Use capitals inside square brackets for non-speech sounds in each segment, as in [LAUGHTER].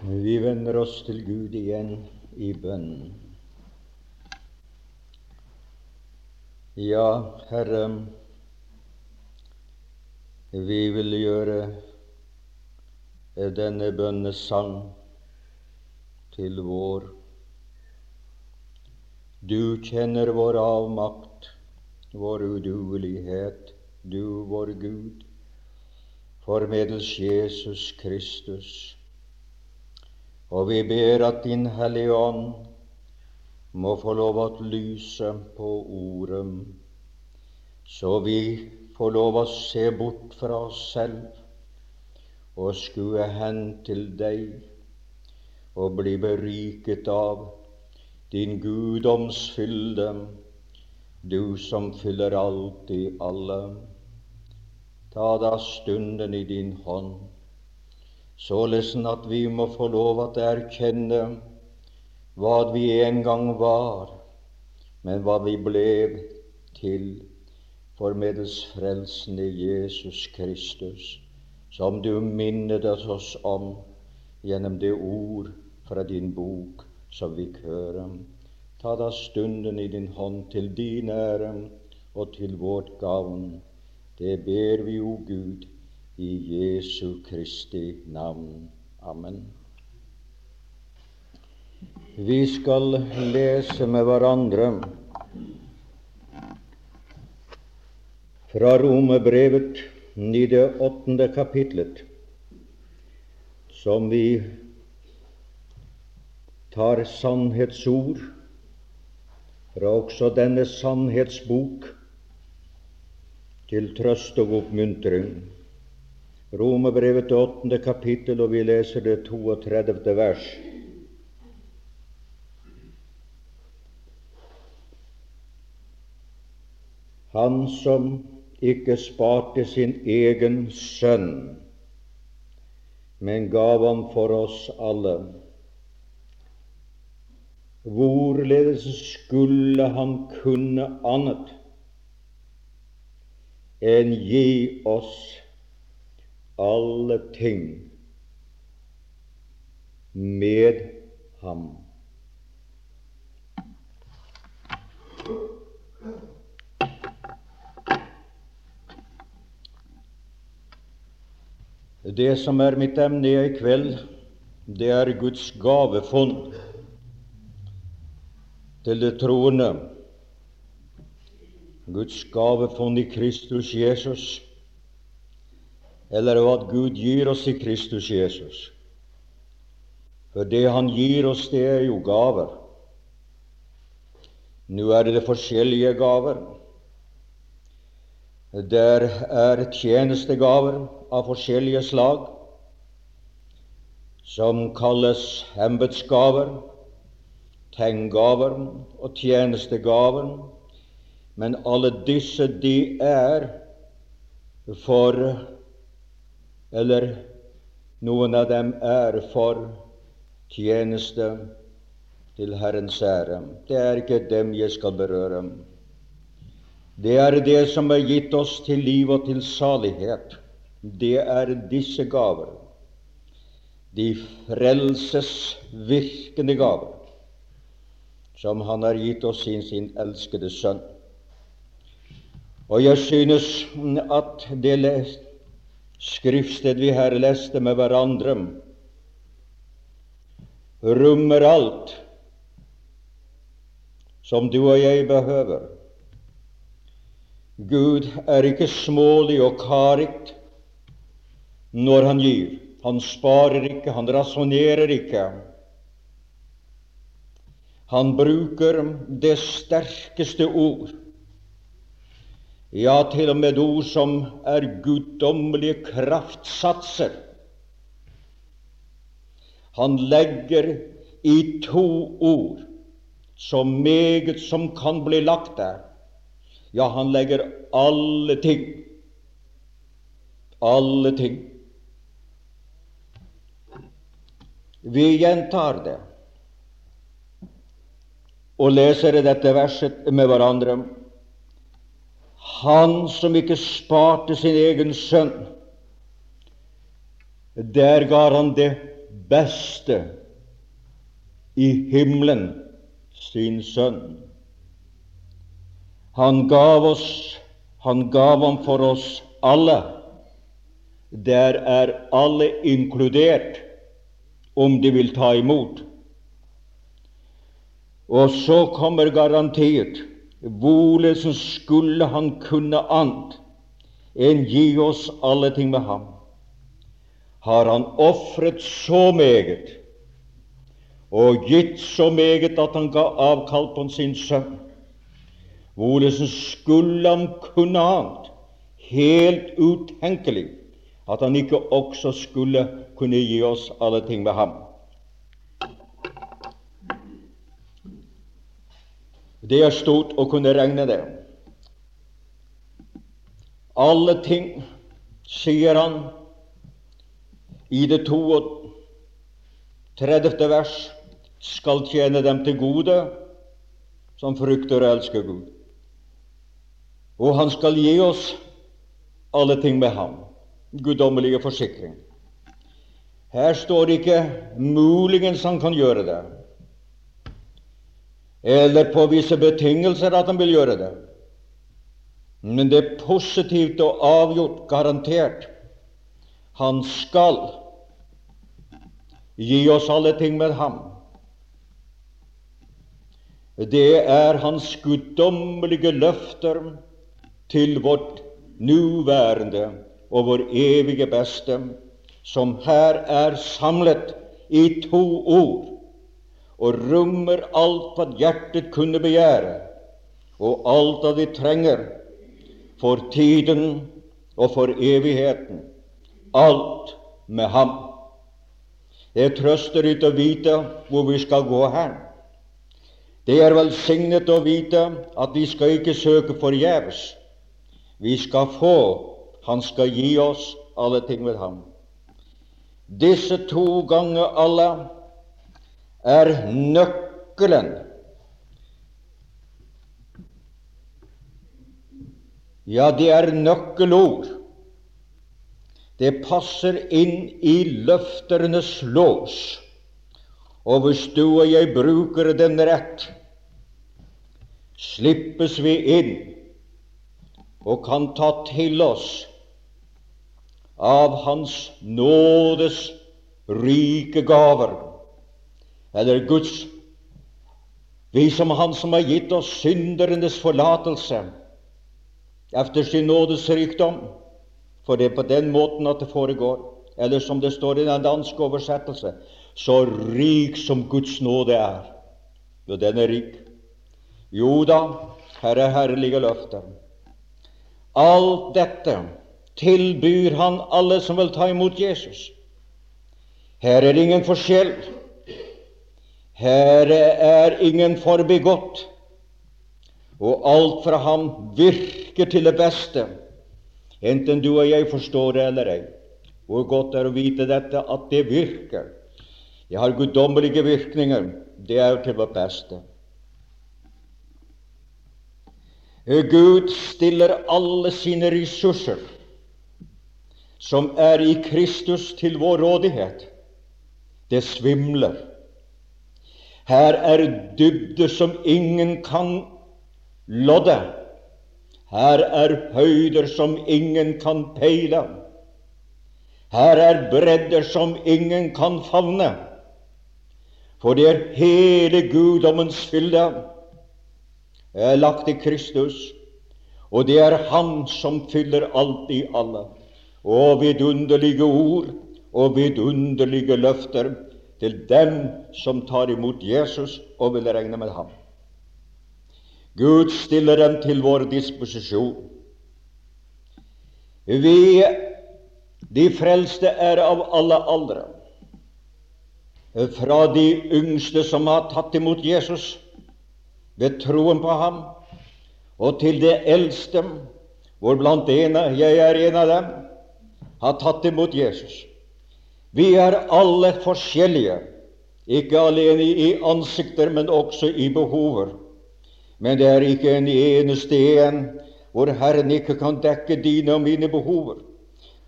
Vi vender oss til Gud igjen i bønn. Ja, Herre, vi vil gjøre denne bønnesang til vår. Du kjenner vår avmakt, vår uduelighet, du vår Gud, formedels Jesus Kristus og vi ber at Din Hellige Ånd må få lov å lyse på Ordet, så vi får lov å se bort fra oss selv og skue hen til Deg og bli beriket av Din guddomsfylde, du som fyller alt i alle. Ta da stunden i din hånd således at vi må få lov at erkjenne hva vi en gang var, men hva vi ble til formedels frelsen i Jesus Kristus, som du minnet oss om gjennom det ord fra din bok som vi hører. Ta da stunden i din hånd til din ære og til vårt gavn. Det ber vi, o Gud, i Jesu Kristi navn. Amen. Vi skal lese med hverandre fra Romebrevet i det åttende kapitlet, som vi tar sannhetsord fra også denne sannhetsbok til trøst og oppmuntring. Romerbrevet til åttende kapittel, og vi leser det 32. vers. Han som ikke sparte sin egen sønn, men gav ham for oss alle. Hvorledes skulle han kunne annet enn gi oss alle ting med ham. Det som er mitt emne i kveld, det er Guds gavefond til det troende. Guds gavefond i Kristus Jesus eller hva Gud gir oss i Kristus Jesus. For det Han gir oss, det er jo gaver. Nå er det forskjellige gaver. Der er tjenestegaver av forskjellige slag, som kalles embetsgaver, tegngaver og tjenestegaver. Men alle disse, de er for eller noen av dem er for tjeneste til Herrens ære. Det er ikke dem jeg skal berøre. Det er det som er gitt oss til liv og til salighet. Det er disse gaver, de frelsesvirkende gaver, som Han har gitt oss sin, sin elskede Sønn. Og jeg synes at det skriftsted vi her leste med hverandre, rommer alt som du og jeg behøver. Gud er ikke smålig og karig når Han gir. Han sparer ikke, han rasjonerer ikke. Han bruker det sterkeste ord ja, til og med ord som er guddommelige kraftsatser. Han legger i to ord så meget som kan bli lagt der. Ja, han legger alle ting. Alle ting. Vi gjentar det og leser dette verset med hverandre. Han som ikke sparte sin egen sønn, der ga han det beste i himmelen sin sønn. Han gav oss, han gav ham for oss alle. Der er alle inkludert, om de vil ta imot. Og så kommer garantert hvorledes skulle han kunne annet enn gi oss alle ting med ham? Har han ofret så meget og gitt så meget at han ga avkall på sin sønn? Hvordan skulle han kunne annet? Helt utenkelig at han ikke også skulle kunne gi oss alle ting med ham. Det er stort å kunne regne det. Alle ting, sier han i det 32. vers, skal tjene dem til gode som frukter og elsker Gud. Og han skal gi oss alle ting med ham. Guddommelige forsikring. Her står det ikke 'muligens han kan gjøre det' eller på visse betingelser at han vil gjøre det. Men det er positivt og avgjort garantert. Han skal gi oss alle ting med ham. Det er hans guddommelige løfter til vårt nuværende og vår evige beste, som her er samlet i to ord og rommer alt hva hjertet kunne begjære, og alt hva de trenger for tiden og for evigheten. Alt med ham. Det trøster ikke å vite hvor vi skal gå hen. Det er velsignet å vite at vi skal ikke søke forgjeves. Vi skal få, han skal gi oss alle ting ved ham. Disse to ganger alle er nøkkelen. Ja, det er nøkkelord. Det passer inn i løfternes lås. Og hvis du og jeg bruker den rett, slippes vi inn og kan ta til oss av Hans nådes rike gaver eller Guds Vi som Han som har gitt oss syndernes forlatelse efter sin nådes rikdom. For det er på den måten at det foregår. Eller som det står i den danske oversettelse så rik som Guds nåde er. Jo, den er rik. Jo da, her er herlige løfter. Alt dette tilbyr Han alle som vil ta imot Jesus. Her er ingen forskjell. Her er ingen forbigått, og alt fra ham virker til det beste, enten du og jeg forstår det eller ei. Hvor godt er å vite dette, at det virker. Det har guddommelige virkninger. Det er til vårt beste. Gud stiller alle sine ressurser som er i Kristus, til vår rådighet. Det svimler. Her er dybde som ingen kan lodde. Her er høyder som ingen kan peile. Her er bredder som ingen kan favne. For det er hele guddommens fylde er lagt i Kristus, og det er Han som fyller alt i alle. Og vidunderlige ord og vidunderlige løfter til dem som tar imot Jesus og vil regne med ham. Gud stiller dem til vår disposisjon. Vi, de frelste, er av alle aldre. Fra de yngste som har tatt imot Jesus ved troen på ham, og til de eldste, hvor blant ene, jeg er en av dem, har tatt imot Jesus. Vi er alle forskjellige, ikke alene i ansikter, men også i behover. Men det er ikke en eneste en hvor Herren ikke kan dekke dine og mine behover.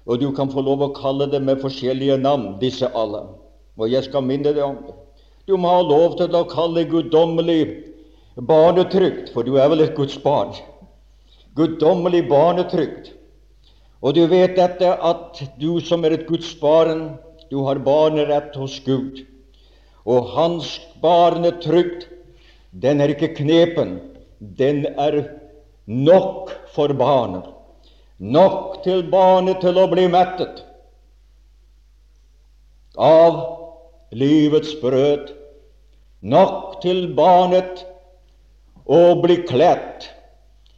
Og du kan få lov å kalle dem med forskjellige navn, disse alle. Og jeg skal minne deg om det. Du må ha lov til å kalle guddommelig barnetrygd, for du er vel et Guds barn. Guddommelig barnetrygd. Og du vet dette at du som er et Guds barn, du har barnerett hos Gud. Og hans barnetrygd, den er ikke knepen. Den er nok for barnet. Nok til barnet til å bli mettet av livets brød. Nok til barnet å bli kledt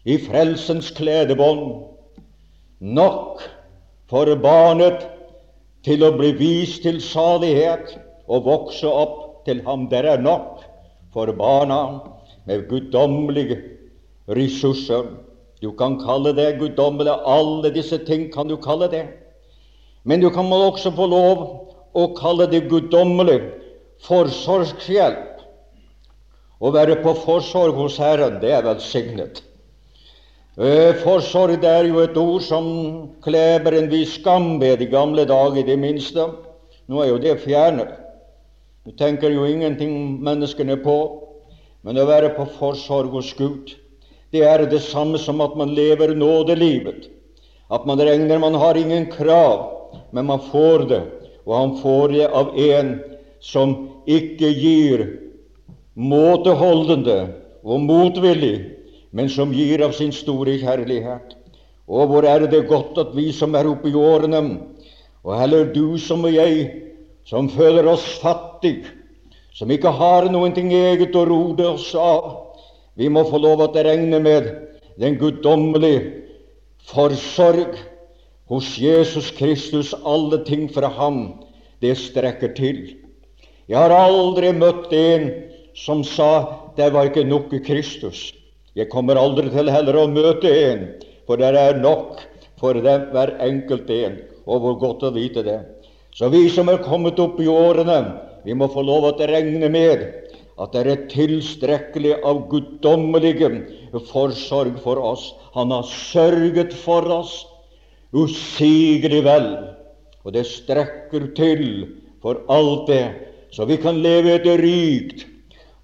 i frelsens kledebånd. Nok for barnet til å bli vist til salighet og vokse opp til ham. der er nok for barna med guddommelige ressurser. Du kan kalle det guddommelig. Alle disse ting kan du kalle det. Men du kan også få lov å kalle det guddommelig forsorgshjelp. Å være på forsorg hos Herren, det er velsignet. Eh, forsorg er jo et ord som kleber en viss skam ved i gamle dager, i det minste. Nå er jo det fjernet. Du tenker jo ingenting menneskene på. Men å være på forsorg hos Gud, det er det samme som at man lever nådelivet. At man regner man har ingen krav, men man får det. Og han får det av en som ikke gir måteholdende og motvillig, men som gir av sin store kjærlighet. Og hvor er det godt at vi som er oppe i årene, og heller du som og jeg, som føler oss fattig, som ikke har noen ting eget å rode oss av, vi må få lov til å regne med den guddommelige forsorg hos Jesus Kristus. Alle ting fra ham, det strekker til. Jeg har aldri møtt en som sa det var ikke nok i Kristus. Jeg kommer aldri til heller å møte en, for det er nok for dem hver enkelt en. Og hvor godt å vite det. Så vi som er kommet opp i årene, vi må få lov til å regne med at det er tilstrekkelig av guddommelige forsorg for oss. Han har sørget for oss usigelig vel, og det strekker til for alt det, så vi kan leve et rikt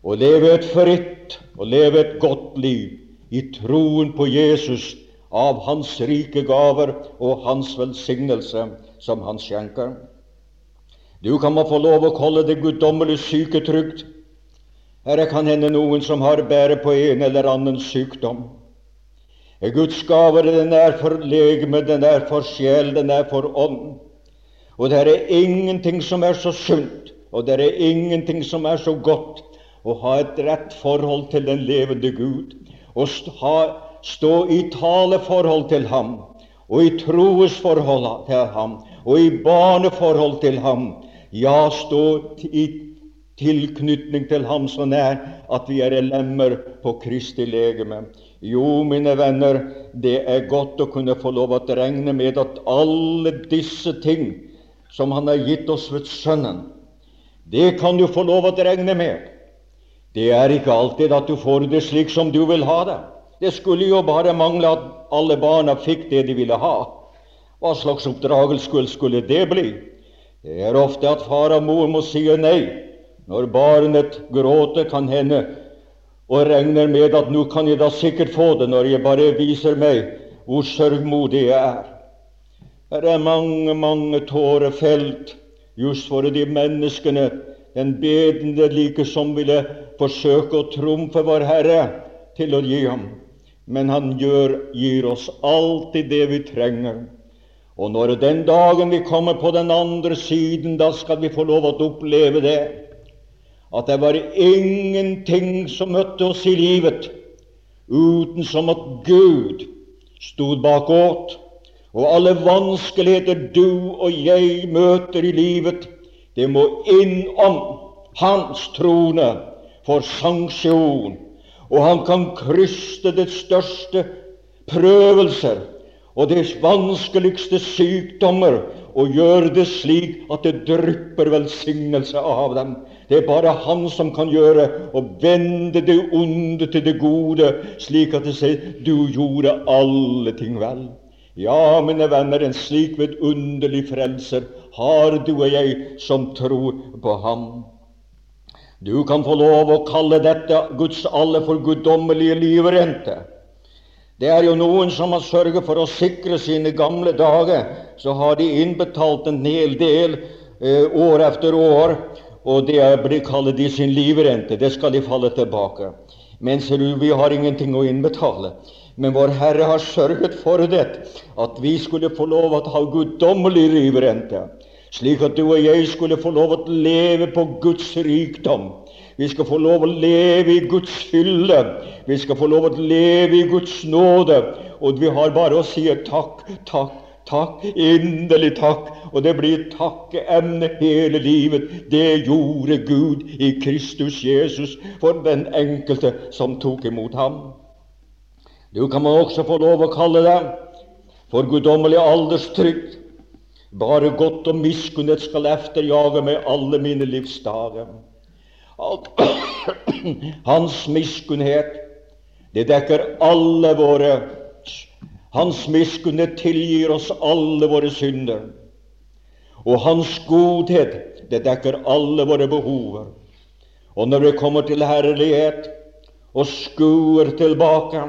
og leve et fritt og leve et godt liv i troen på Jesus av Hans rike gaver og Hans velsignelse som Han skjenker. Du kan få lov å kalle det guddommelig syketrygd. Her kan hende noen som har bæret på en eller annen sykdom. Guds gaver den er for legeme, den er for sjel, den er for ånd. Og det er ingenting som er så sunt, og det er ingenting som er så godt å ha et rett forhold til den levende Gud, og stå i taleforhold til ham, og i troesforhold til ham, og i barneforhold til ham, ja, stå i tilknytning til ham så nær at vi er lemmer på Kristi legeme. Jo, mine venner, det er godt å kunne få lov å regne med at alle disse ting som Han har gitt oss ved Sønnen, det kan du få lov å regne med. Det er ikke alltid at du får det slik som du vil ha det. Det skulle jo bare mangle at alle barna fikk det de ville ha. Hva slags oppdragelse skulle det bli? Det er ofte at far og mor må si nei når barnet gråter, kan hende, og regner med at nå kan jeg da sikkert få det når jeg bare viser meg hvor sørgmodig jeg er. Her er mange, mange tårer felt just for de menneskene den bedende like som ville forsøke å trumfe vår Herre til å gi ham. Men han gjør, gir oss alltid det vi trenger. Og når den dagen vi kommer på den andre siden, da skal vi få lov å oppleve det. At det var ingenting som møtte oss i livet uten som at Gud stod bakåt. Og alle vanskeligheter du og jeg møter i livet, det må innom Hans trone for sanksjon. Og han kan kryste det største prøvelser og dets vanskeligste sykdommer og gjøre det slik at det drypper velsignelse av dem. Det er bare Han som kan gjøre og vende det onde til det gode, slik at det sier 'du gjorde alle ting vel'. Ja, mine venner, en slik vidunderlig frelser har du og jeg som tror på ham. Du kan få lov å kalle dette Guds alle for guddommelige livrente. Det er jo noen som har sørget for å sikre sine gamle dager. Så har de innbetalt en hel del eh, år etter år, og det blir kallet de sin livrente. Det skal de falle tilbake. Men ser du, vi har ingenting å innbetale. Men vår Herre har sørget for det, at vi skulle få lov å ha guddommelig livrente, slik at du og jeg skulle få lov å leve på Guds rikdom. Vi skal få lov å leve i Guds hylle. Vi skal få lov å leve i Guds nåde. Og vi har bare å si takk, takk, takk, inderlig takk. Og det blir takkeemne hele livet. Det gjorde Gud i Kristus Jesus for den enkelte som tok imot ham. Du kan man også få lov å kalle det for guddommelig alderstrygd. Bare godt og miskunnhet skal efterjage meg alle mine livsdager. [CLEARS THROAT] Hans miskunnhet, det dekker alle våre Hans miskunnhet tilgir oss alle våre synder. Og Hans godhet, det dekker alle våre behover. Og når vi kommer til herlighet og skuer tilbake,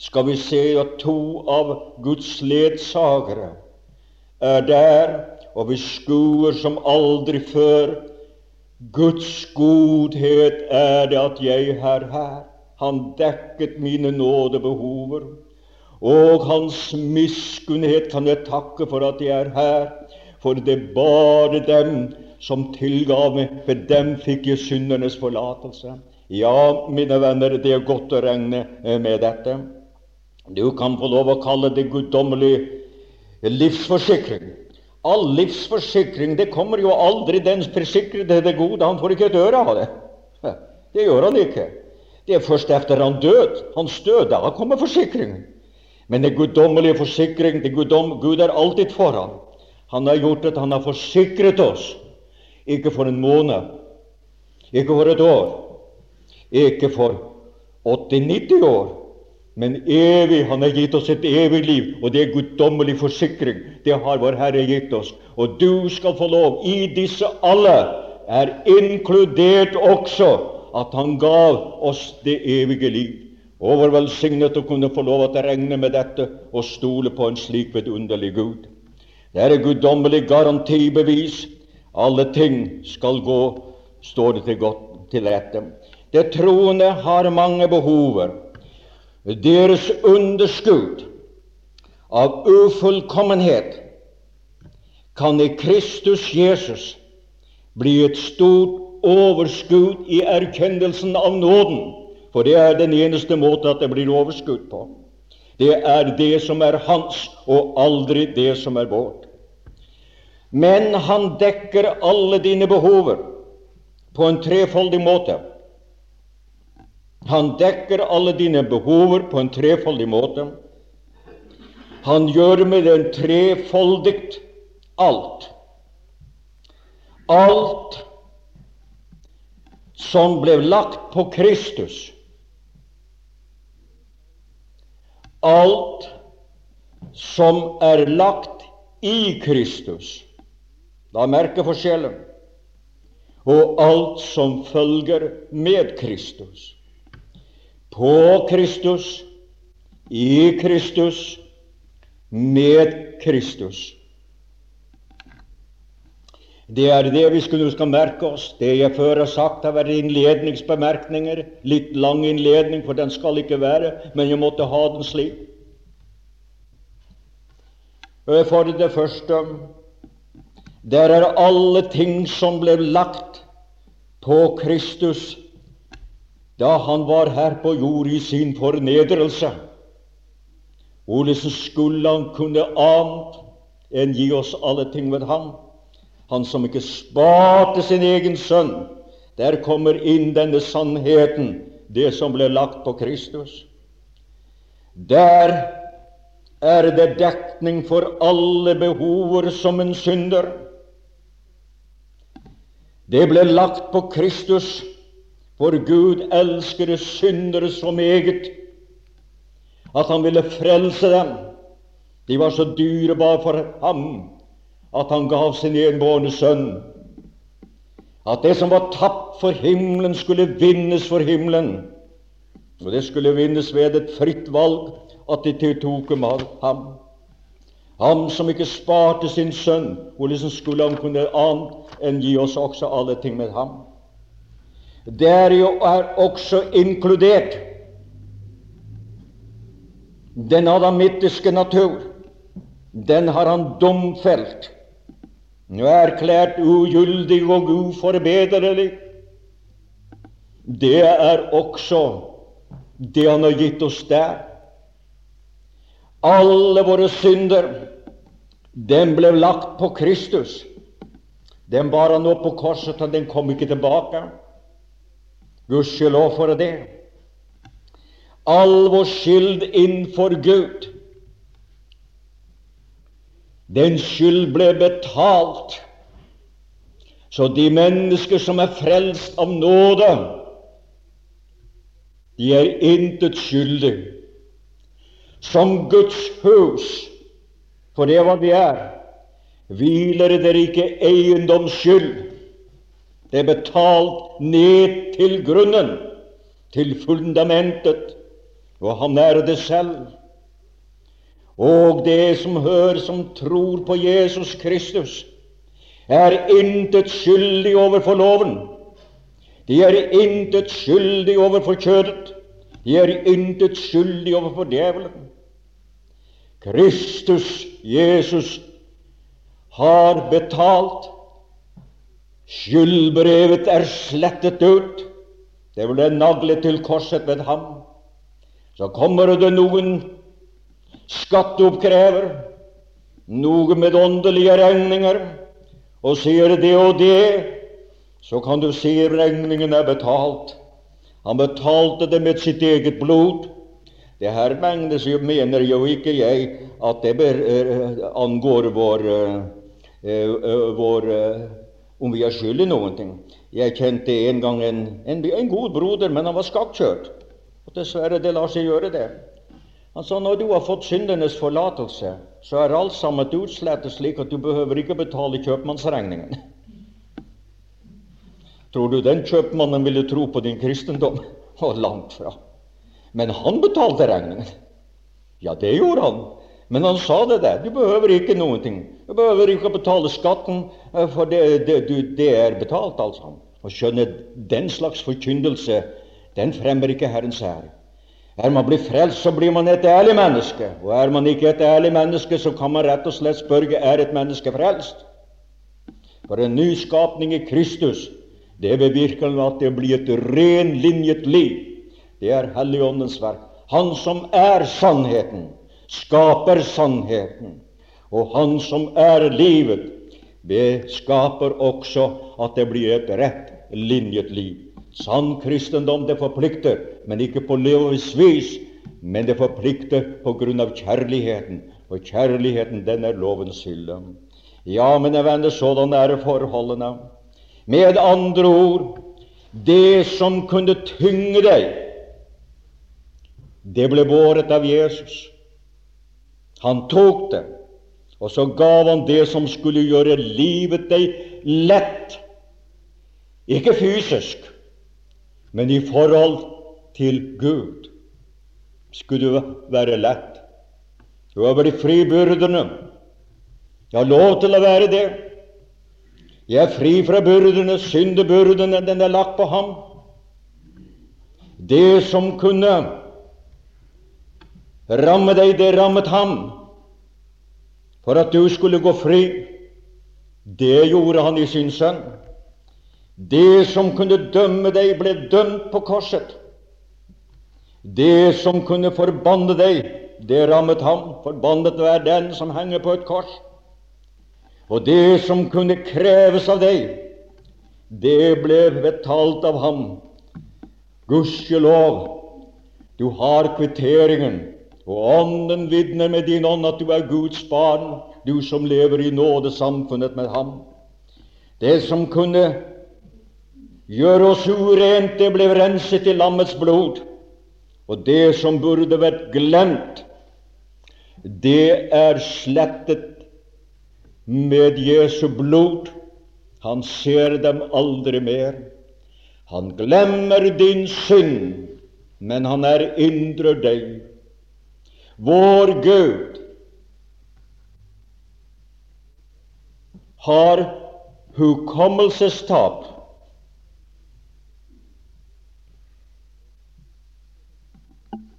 skal vi se at to av Guds ledsagere er der, og vi skuer som aldri før. Guds godhet er det at jeg er her. Han dekket mine nådebehover. Og Hans miskunnhet kan jeg takke for at jeg er her, for det bare dem som tilgav meg, for dem fikk jeg syndernes forlatelse. Ja, mine venner, det er godt å regne med dette. Du kan få lov å kalle det guddommelig livsforsikring. All livsforsikring det kommer jo aldri den forsikrede det gode. Han får ikke et øre av det. Det gjør han ikke. Det er først etter han død, hans død, da kommer forsikringen. Men det guddommelige forsikring det guddom, Gud er alltid foran. Han har gjort at han har forsikret oss. Ikke for en måned, ikke for et år, ikke for 80-90 år, men evig. Han har gitt oss et evig liv, og det er guddommelig forsikring. Det har vår Herre gitt oss. Og du skal få lov. I disse alle er inkludert også at Han gav oss det evige liv. Og hvor velsignet å kunne få lov til å regne med dette og stole på en slik vidunderlig Gud. Det er et guddommelig garantibevis. Alle ting skal gå, står det til godt til rette. Det troende har mange behover. Deres underskudd av ufullkommenhet kan i Kristus Jesus bli et stort overskudd i erkjennelsen av nåden. For det er den eneste måte at det blir overskudd på. Det er det som er hans, og aldri det som er vårt. Men han dekker alle dine behover på en trefoldig måte. Han dekker alle dine behover på en trefoldig måte. Han gjør med den trefoldigt alt. Alt som ble lagt på Kristus. Alt som er lagt i Kristus. Da merker forskjellen. Og alt som følger med Kristus på Kristus, i Kristus, med Kristus. Det er det vi skulle skal merke oss. Det jeg før har sagt, har vært innledningsbemerkninger. Litt lang innledning, for den skal ikke være, men jeg måtte ha den slik. For det første der er alle ting som ble lagt på Kristus da han var her på jord i sin fornedrelse. Hvordan skulle han kunne annet enn gi oss alle ting ved ham? Han som ikke sparte sin egen sønn. Der kommer inn denne sannheten, det som ble lagt på Kristus. Der er det dekning for alle behover som en synder. Det ble lagt på Kristus for Gud elsker syndere så meget at han ville frelse dem. De var så dyrebare for ham at han gav sin enbårne sønn. At det som var tapt for himmelen, skulle vinnes for himmelen. Og det skulle vinnes ved et fritt valg at de tok om ham. Ham som ikke sparte sin sønn, hvordan skulle han kunne annet enn gi oss også alle ting med ham? Der er også inkludert den adamittiske natur. Den har han domfelt, nå erklært ugyldig og uforbederlig. Det er også det han har gitt oss der. Alle våre synder, den ble lagt på Kristus. Den bar han opp på korset, og den kom ikke tilbake. Gudskjelov for det. All vår skyld innenfor Gud, den skyld ble betalt. Så de mennesker som er frelst av nåde, de er intet skyldige som Guds hus, for det er hva vi er, hviler dere ikke eiendomsskyld. Det er betalt ned til grunnen, til fundamentet, og han er det selv. Og det som hører, som tror på Jesus Kristus, er intet skyldig overfor loven. De er intet skyldig overfor kjødet. De er intet skyldig overfor djevelen. Kristus, Jesus, har betalt. Skyldbrevet er slettet ut. Det ble naglet til korset ved ham. Så kommer det noen skatteoppkrever, noe med åndelige regninger, og sier det og det, så kan du si regningen er betalt. Han betalte det med sitt eget blod. Det her megnes jo, mener jo ikke jeg at det eh, angår vår, eh, eh vår om vi er skyld i noen ting. Jeg kjente en gang en, en, en god broder, men han var skakkjørt. Og dessverre, det lar seg gjøre, det. Han sa når du har fått syndenes forlatelse, så er alt sammen utslettet slik at du behøver ikke betale kjøpmannsregningen. Tror du den kjøpmannen ville tro på din kristendom? Og langt fra. Men han betalte regningen. Ja, det gjorde han. Men han sa det der. Du behøver ikke noen ting. Du behøver ikke å betale skatten, eh, for det, det, det er betalt, altså. Og skjønne, den slags forkynnelse, den fremmer ikke Herrens ære. Er man blitt frelst, så blir man et ærlig menneske. Og er man ikke et ærlig menneske, så kan man rett og slett spørre er et menneske frelst. For en nyskapning i Kristus det bevirker at det blir et renlinjet liv. Det er Helligåndens verk. Han som er sannheten, skaper sannheten. Og han som er livet, skaper også at det blir et rett linjet liv. Sann kristendom, det forplikter, men ikke på livets vis, men det forplikter på grunn av kjærligheten. Og kjærligheten, den er lovens hylle. Ja, mine venner, sådan er forholdene. Med andre ord det som kunne tynge deg, det ble båret av Jesus. Han tok det, og så gav han det som skulle gjøre livet deg lett. Ikke fysisk, men i forhold til Gud skulle det være lett. Du har blitt fri byrdene. Jeg har lov til å være det. Jeg er fri fra byrdene, syndebyrdene, den er lagt på ham. Det som kunne ramme deg, det rammet ham. For at du skulle gå fri, det gjorde han i sin sønn. Det som kunne dømme deg, ble dømt på korset. Det som kunne forbanne deg, det rammet ham. Forbannet er den som henger på et kors. Og det som kunne kreves av deg, det ble betalt av ham. Gudskjelov, du har kvitteringen, og Ånden vitner med din ånd at du er Guds barn, du som lever i nådesamfunnet med ham. Det som kunne gjøre oss urent, det ble renset i lammets blod. Og det som burde vært glemt, det er slettet med Jesu blod. Han ser dem aldri mer. Han glemmer din synd, men han erindrer deg. Vår Gud har hukommelsestap.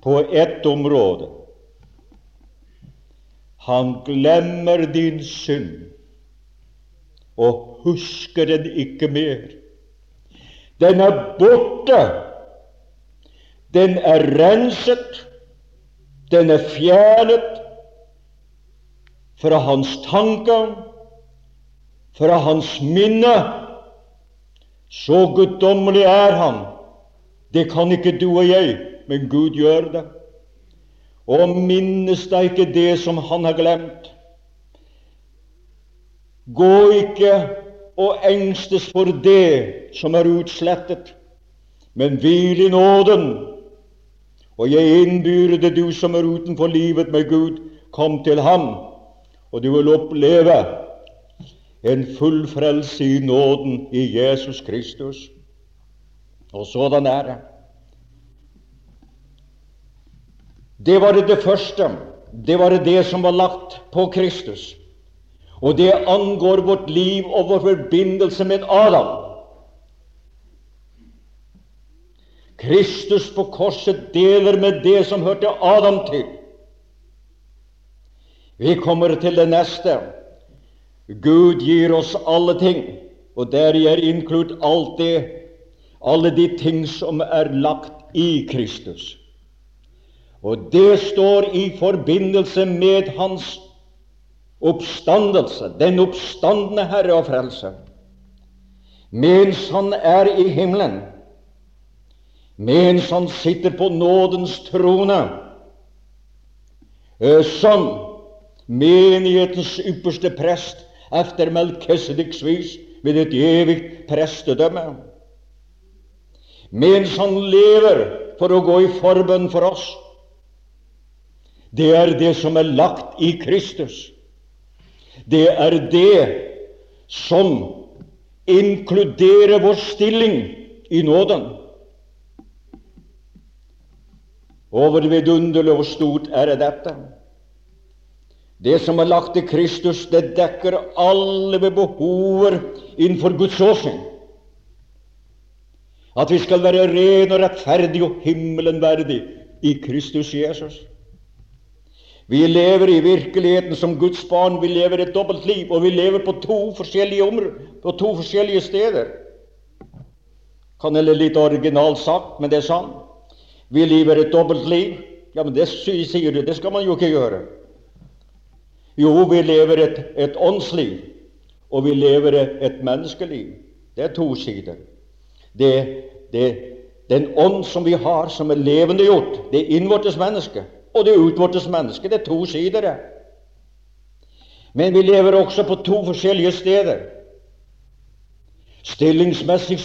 På ett område. Han glemmer din synd og husker den ikke mer. Den er borte. Den er renset. Den er fjernet fra hans tanker, fra hans minne. Så guddommelig er han. Det kan ikke du og jeg, men Gud gjør det. Og minnes deg ikke det som han har glemt. Gå ikke og engstes for det som er utslettet, men hvil i nåden. Og jeg innbyr det, du som er utenfor livet med Gud, kom til ham, og du vil oppleve en full frelse i nåden i Jesus Kristus. Og sådan er det. Det var det første. Det var det som var lagt på Kristus. Og det angår vårt liv og vår forbindelse med Adam. Kristus på korset deler med det som hørte Adam til. Vi kommer til det neste. Gud gir oss alle ting, og deri er inkludert alt det, alle de ting som er lagt i Kristus. Og det står i forbindelse med Hans oppstandelse, den oppstandende Herre og Frelser. Mens Han er i himmelen, mens Han sitter på nådens trone, eh, som menighetens ypperste prest etter Melkesediks vis ved et evig prestedømme. Mens han lever for å gå i forbønn for oss. Det er det som er lagt i Kristus. Det er det som inkluderer vår stilling i nåden. Og hvor vidunderlig og stort er dette? Det som er lagt i Kristus, det dekker alle behover innenfor Guds åsyn. At vi skal være ren og rettferdig og himmelen verdig i Kristus Jesus. Vi lever i virkeligheten som Guds barn. Vi lever et dobbelt liv, og vi lever på to forskjellige områder, på to forskjellige steder. Kan hende litt originalt sagt, men det er sant. Vi lever et dobbelt liv. Ja, men det sier du, det skal man jo ikke gjøre. Jo, vi lever et, et åndsliv, og vi lever et menneskeliv. Det er to sider. Det, det, den ånd som vi har, som er levendegjort, det er innvortes menneske, og det er utvortes menneske. Det er to sider. det. Men vi lever også på to forskjellige steder. Stillingsmessig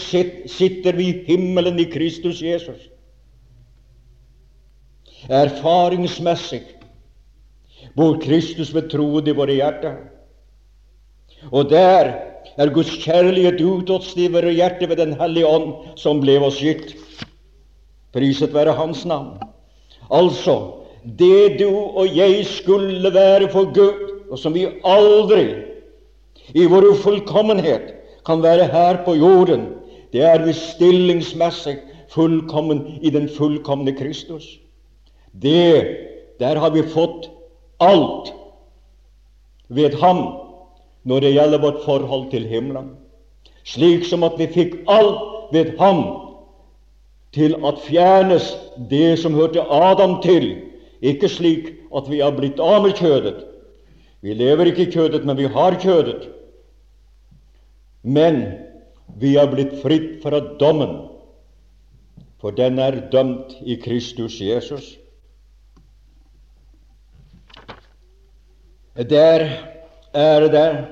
sitter vi i himmelen i Kristus Jesus. Erfaringsmessig bor Kristus ved troen i våre hjerter. Og der er Guds kjærlighet utåtst i våre hjerter ved Den hellige ånd, som ble oss gitt. Priset være Hans navn. Altså, det du og jeg skulle være for Gud, og som vi aldri i vår ufullkommenhet kan være her på jorden, det er vi stillingsmessig fullkommen i den fullkomne Kristus. Det, der har vi fått alt ved ham når det gjelder vårt forhold til himmelen. Slik som at vi fikk alt ved ham til at fjernes det som hørte Adam til. Ikke slik at vi har blitt av med kjødet. Vi lever ikke i kjødet, men vi har kjødet. Men vi har blitt fritt fra dommen, for den er dømt i Kristus Jesus. Der er det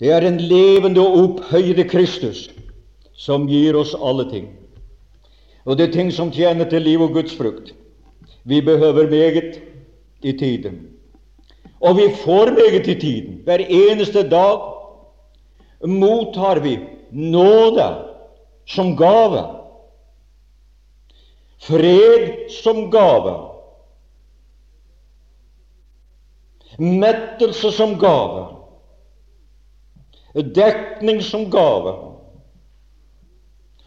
Det er en levende og opphøyde Kristus som gir oss alle ting. Og det er ting som tjener til liv og Guds frukt. Vi behøver meget i tiden. Og vi får meget i tiden. Hver eneste dag mottar vi nåde som gave. Fred som gave. Mettelse som gave. Dekning som gave.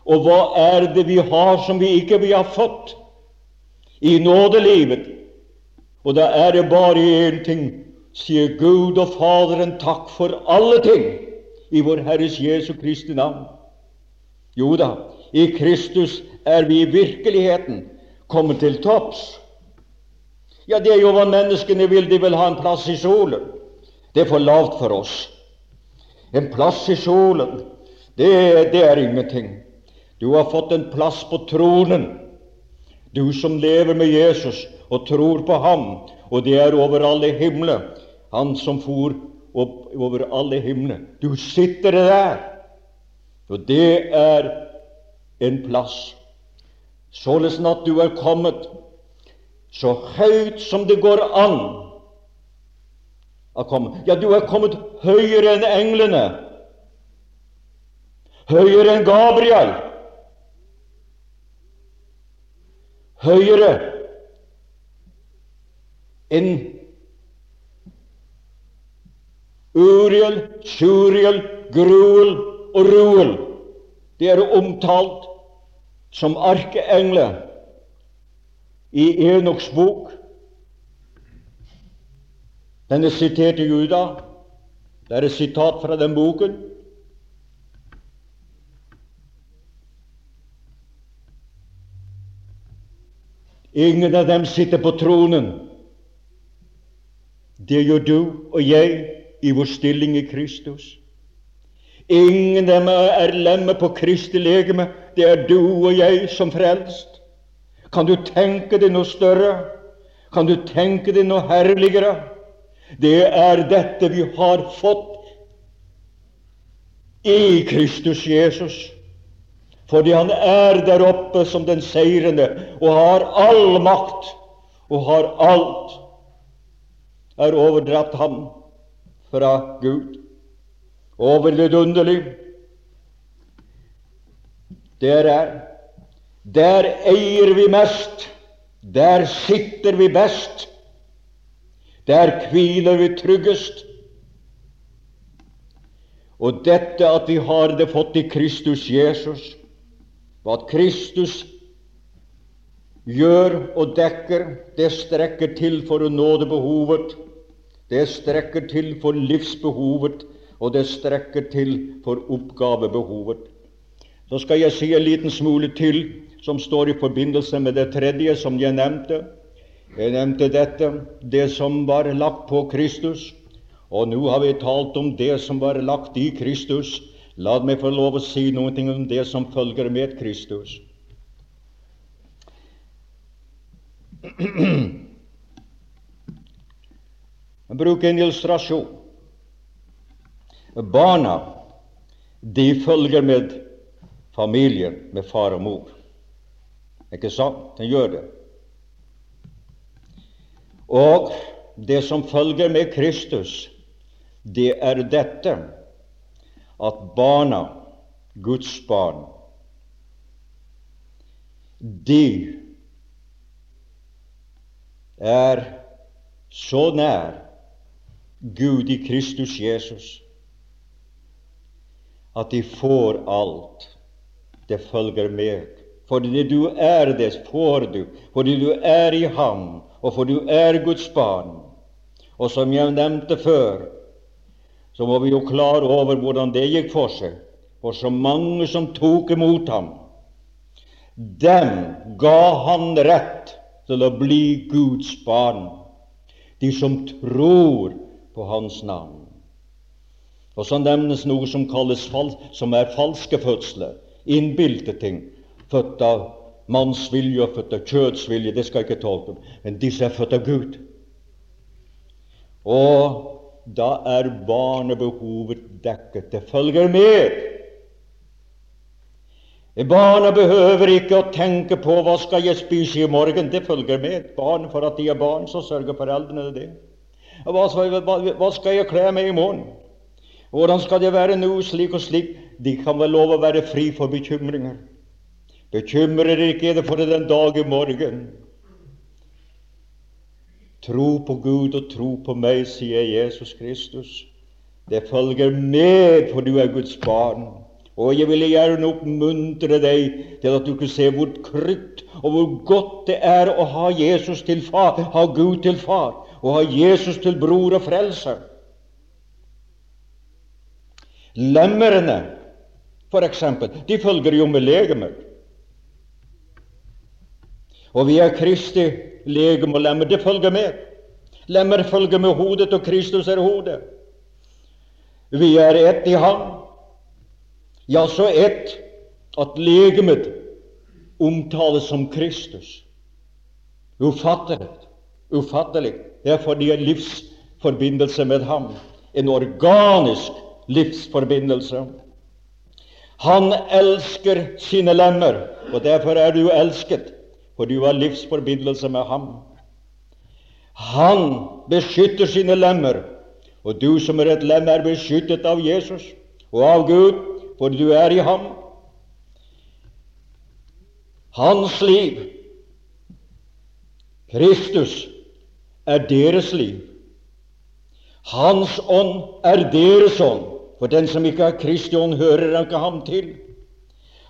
Og hva er det vi har som vi ikke vi har fått i nådelivet? Og da er det bare én ting, sier Gud og Faderen takk for alle ting i vår Herres Jesu Kristi navn. Jo da, i Kristus er vi i virkeligheten kommet til topps. Ja, det er jo hva menneskene vil. De vil ha en plass i solen. Det er for lavt for oss. En plass i solen, det, det er ingenting. Du har fått en plass på tronen, du som lever med Jesus og tror på ham, og det er over alle himler, han som for opp over alle himler. Du sitter der, og det er en plass. Således at du er kommet så høyt som det går an å komme. Ja, du er kommet høyere enn englene, høyere enn Gabriel. høyere enn Uriel, Suriel, Gruel og Ruel. De er omtalt som arkeengler i Enoks bok. Den er sitert i Juda. Det er et sitat fra den boken. Ingen av dem sitter på tronen. Det gjør du og jeg i vår stilling i Kristus. Ingen av dem er lemmet på Kristi legeme. Det er du og jeg som frelst. Kan du tenke deg noe større? Kan du tenke deg noe herligere? Det er dette vi har fått i Kristus Jesus fordi han er der oppe som den seirende og har all makt og har alt, er overdratt ham fra Gud. Og vidunderlig. Der er Der eier vi mest. Der sitter vi best. Der hviler vi tryggest. Og dette at vi har det fått i Kristus Jesus, hva Kristus gjør og dekker, det strekker til for å nå det behovet, det strekker til for livsbehovet, og det strekker til for oppgavebehovet. Så skal jeg si en liten smule til som står i forbindelse med det tredje som jeg nevnte. Jeg nevnte dette, det som var lagt på Kristus. Og nå har vi talt om det som var lagt i Kristus. La meg få lov å si noe om det som følger med Kristus. [CLEARS THROAT] Bruker en illustrasjon. Barna de følger med familien, med far og mor. Ikke sant? Den gjør det. Og det som følger med Kristus, det er dette at barna, Guds barn, de er så nær Gud i Kristus Jesus at de får alt. Det følger med. Fordi du er det, får du. Fordi du er i Ham, og fordi du er Guds barn. Og som jeg nevnte før, så må vi jo klare over hvordan det gikk for seg. For så mange som tok imot ham, dem ga han rett til å bli Guds barn. De som tror på Hans navn. Og så nevnes noe som kalles som er falske fødsler, innbilte ting, født av manns vilje og født av kjøds vilje. Det skal jeg ikke tolke. Men disse er født av Gud. Og da er barnebehovet dekket. Det følger med. Barna behøver ikke å tenke på hva skal jeg spise i morgen. Det følger med. Barn, For at de er barn, så sørger foreldrene det. Hva hva, hva skal jeg kle meg i morgen? Hvordan skal det være nå, slik og slik? De kan vel lov å være fri for bekymringer. Bekymrer ikke for den dag i morgen. Tro på Gud og tro på meg, sier Jesus Kristus. Det følger med, for du er Guds barn. Og jeg ville gjerne oppmuntre deg til at du kunne se hvor krytt og hvor godt det er å ha Jesus til far, ha Gud til far, og ha Jesus til bror og frelser. Lemmerne, eksempel, de følger jo med legemer. Og vi er Kristi legeme og lemmer. Det følger med. Lemmer følger med hodet, og Kristus er hodet. Vi er ett i ham. Ja, så ett at legemet omtales som Kristus. Ufattelig. Ufattelig. Det er fordi en livsforbindelse med ham. En organisk livsforbindelse. Han elsker sine lemmer, og derfor er du elsket, for du har livsforbindelse med ham. Han beskytter sine lemmer, og du som er et lem, er beskyttet av Jesus og av Gud, for du er i ham. Hans liv, Kristus, er deres liv. Hans ånd er deres ånd. For den som ikke er Kristi hører ikke ham til.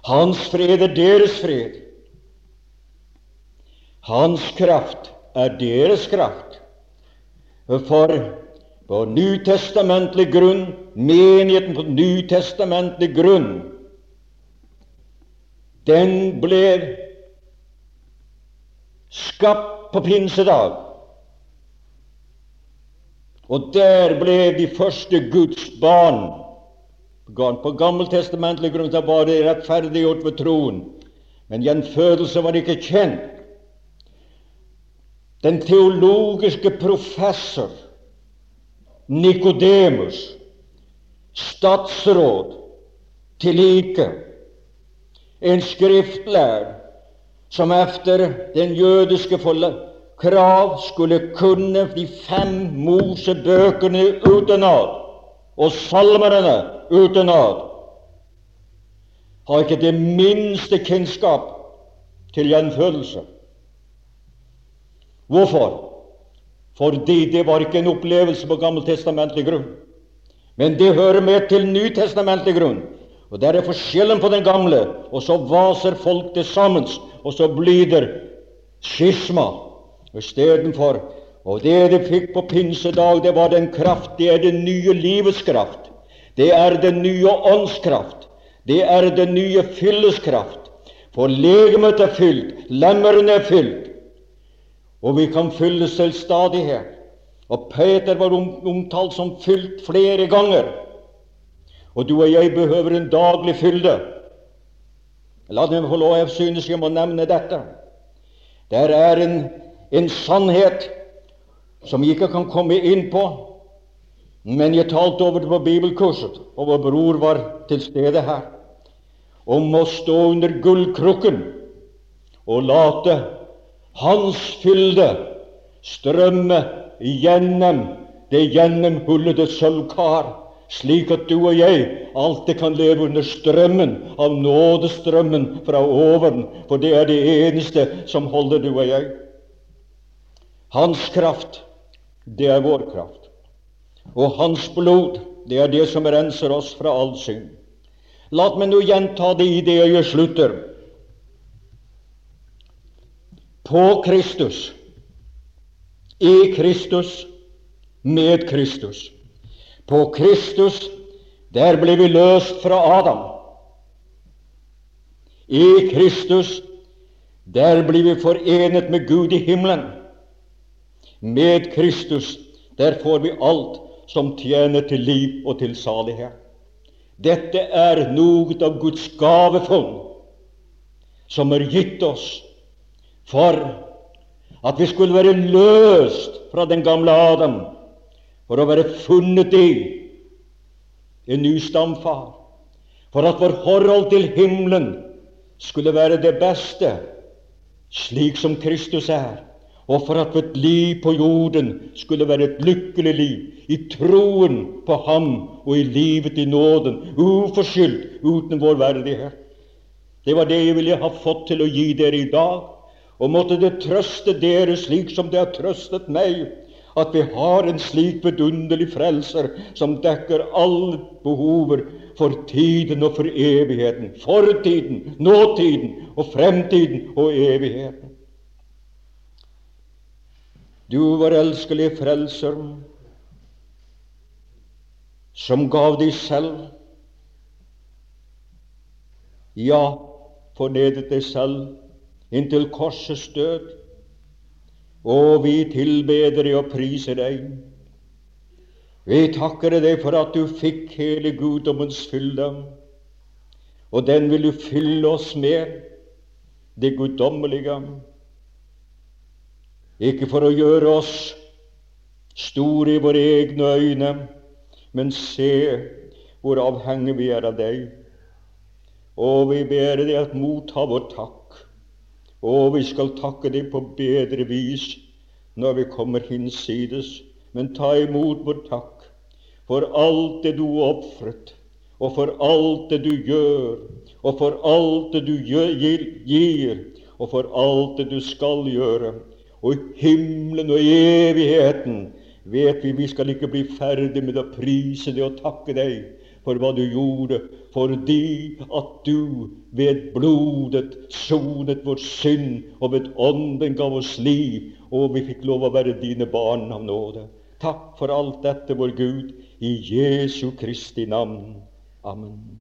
Hans fred er deres fred. Hans kraft er deres kraft. For på nytestamentlig grunn, menigheten på nytestamentlig grunn, den ble skapt på pinsedag. Og der ble de første Guds barn. På gammeltestamentlig grunn av var det rettferdiggjort ved troen, men gjenfødelse var ikke kjent. Den teologiske professor Nikodemus, statsråd, tillike en skriftlærd som efter den jødiske krav skulle kunne de fem Mosebøkene utenat og salmerne utenat, har ikke det minste kjennskap til gjenfødelse. Hvorfor? Fordi det var ikke en opplevelse på gammeltestamentlig grunn. Men det hører med til nytestamentlig grunn. Og Der er forskjellen på den gamle, og så vaser folk til sammen, og så blir det skisma istedenfor. Og det de fikk på pinsedag, det var den kraft, det er den nye livets kraft. Det er den nye åndskraft. Det er den nye fylleskraft. For legemet er fylt, lemmerne er fylt, og vi kan fylles til stadighet. Og Peter var omtalt som fylt flere ganger. Og du og jeg behøver en daglig fylde. La meg få lov, jeg synes jeg må nevne dette. Der er en, en sannhet som jeg ikke kan komme inn på, men jeg talte over det på bibelkurset, og vår bror var til stede her, om å stå under gullkrukken og late hans fylde strømme gjennom det gjennomhullede sølvkar, slik at du og jeg alltid kan leve under strømmen av nådestrømmen fra oven, for det er det eneste som holder du og jeg. Hans kraft, det er vår kraft. Og hans blod, det er det som renser oss fra all synd. La meg nå gjenta det i det jeg slutter på Kristus, i Kristus, med Kristus. På Kristus, der ble vi løst fra Adam. I Kristus, der blir vi forenet med Gud i himmelen. Med Kristus, der får vi alt som tjener til liv og til salighet. Dette er noe av Guds gavefond som er gitt oss for at vi skulle være løst fra den gamle Adam for å være funnet i en ny stamfar, for at vår forhold til himmelen skulle være det beste, slik som Kristus er, og for at vårt liv på jorden skulle være et lykkelig liv, i troen på Ham og i livet i nåden, uforskyldt, uten vår verdighet. Det var det jeg ville ha fått til å gi dere i dag, og måtte det trøste dere slik som det har trøstet meg, at vi har en slik vidunderlig frelser som dekker alle behover for tiden og for evigheten. Fortiden, nåtiden og fremtiden og evigheten. Du, vår elskelige frelser, som gav deg selv, ja, fornedet deg selv inntil korsets død. Og vi tilbeder deg og priser deg. Vi takker deg for at du fikk hele guddommens fylde, og den vil du fylle oss med, det guddommelige. Ikke for å gjøre oss store i våre egne øyne, men se hvor avhengige vi er av deg. Og vi ber deg at motta vår takk. Og vi skal takke deg på bedre vis når vi kommer hinsides. Men ta imot vår takk for alt det du ofret, og for alt det du gjør, og for alt det du gir, og for alt det du skal gjøre. Og i himmelen og evigheten vet vi vi skal ikke bli ferdig med å prise deg og takke deg for hva du gjorde, fordi at du ved blodet sonet vår synd, og ved ånden gav oss liv, og vi fikk lov å være dine barn av nåde. Takk for alt dette, vår Gud, i Jesu Kristi navn. Amen.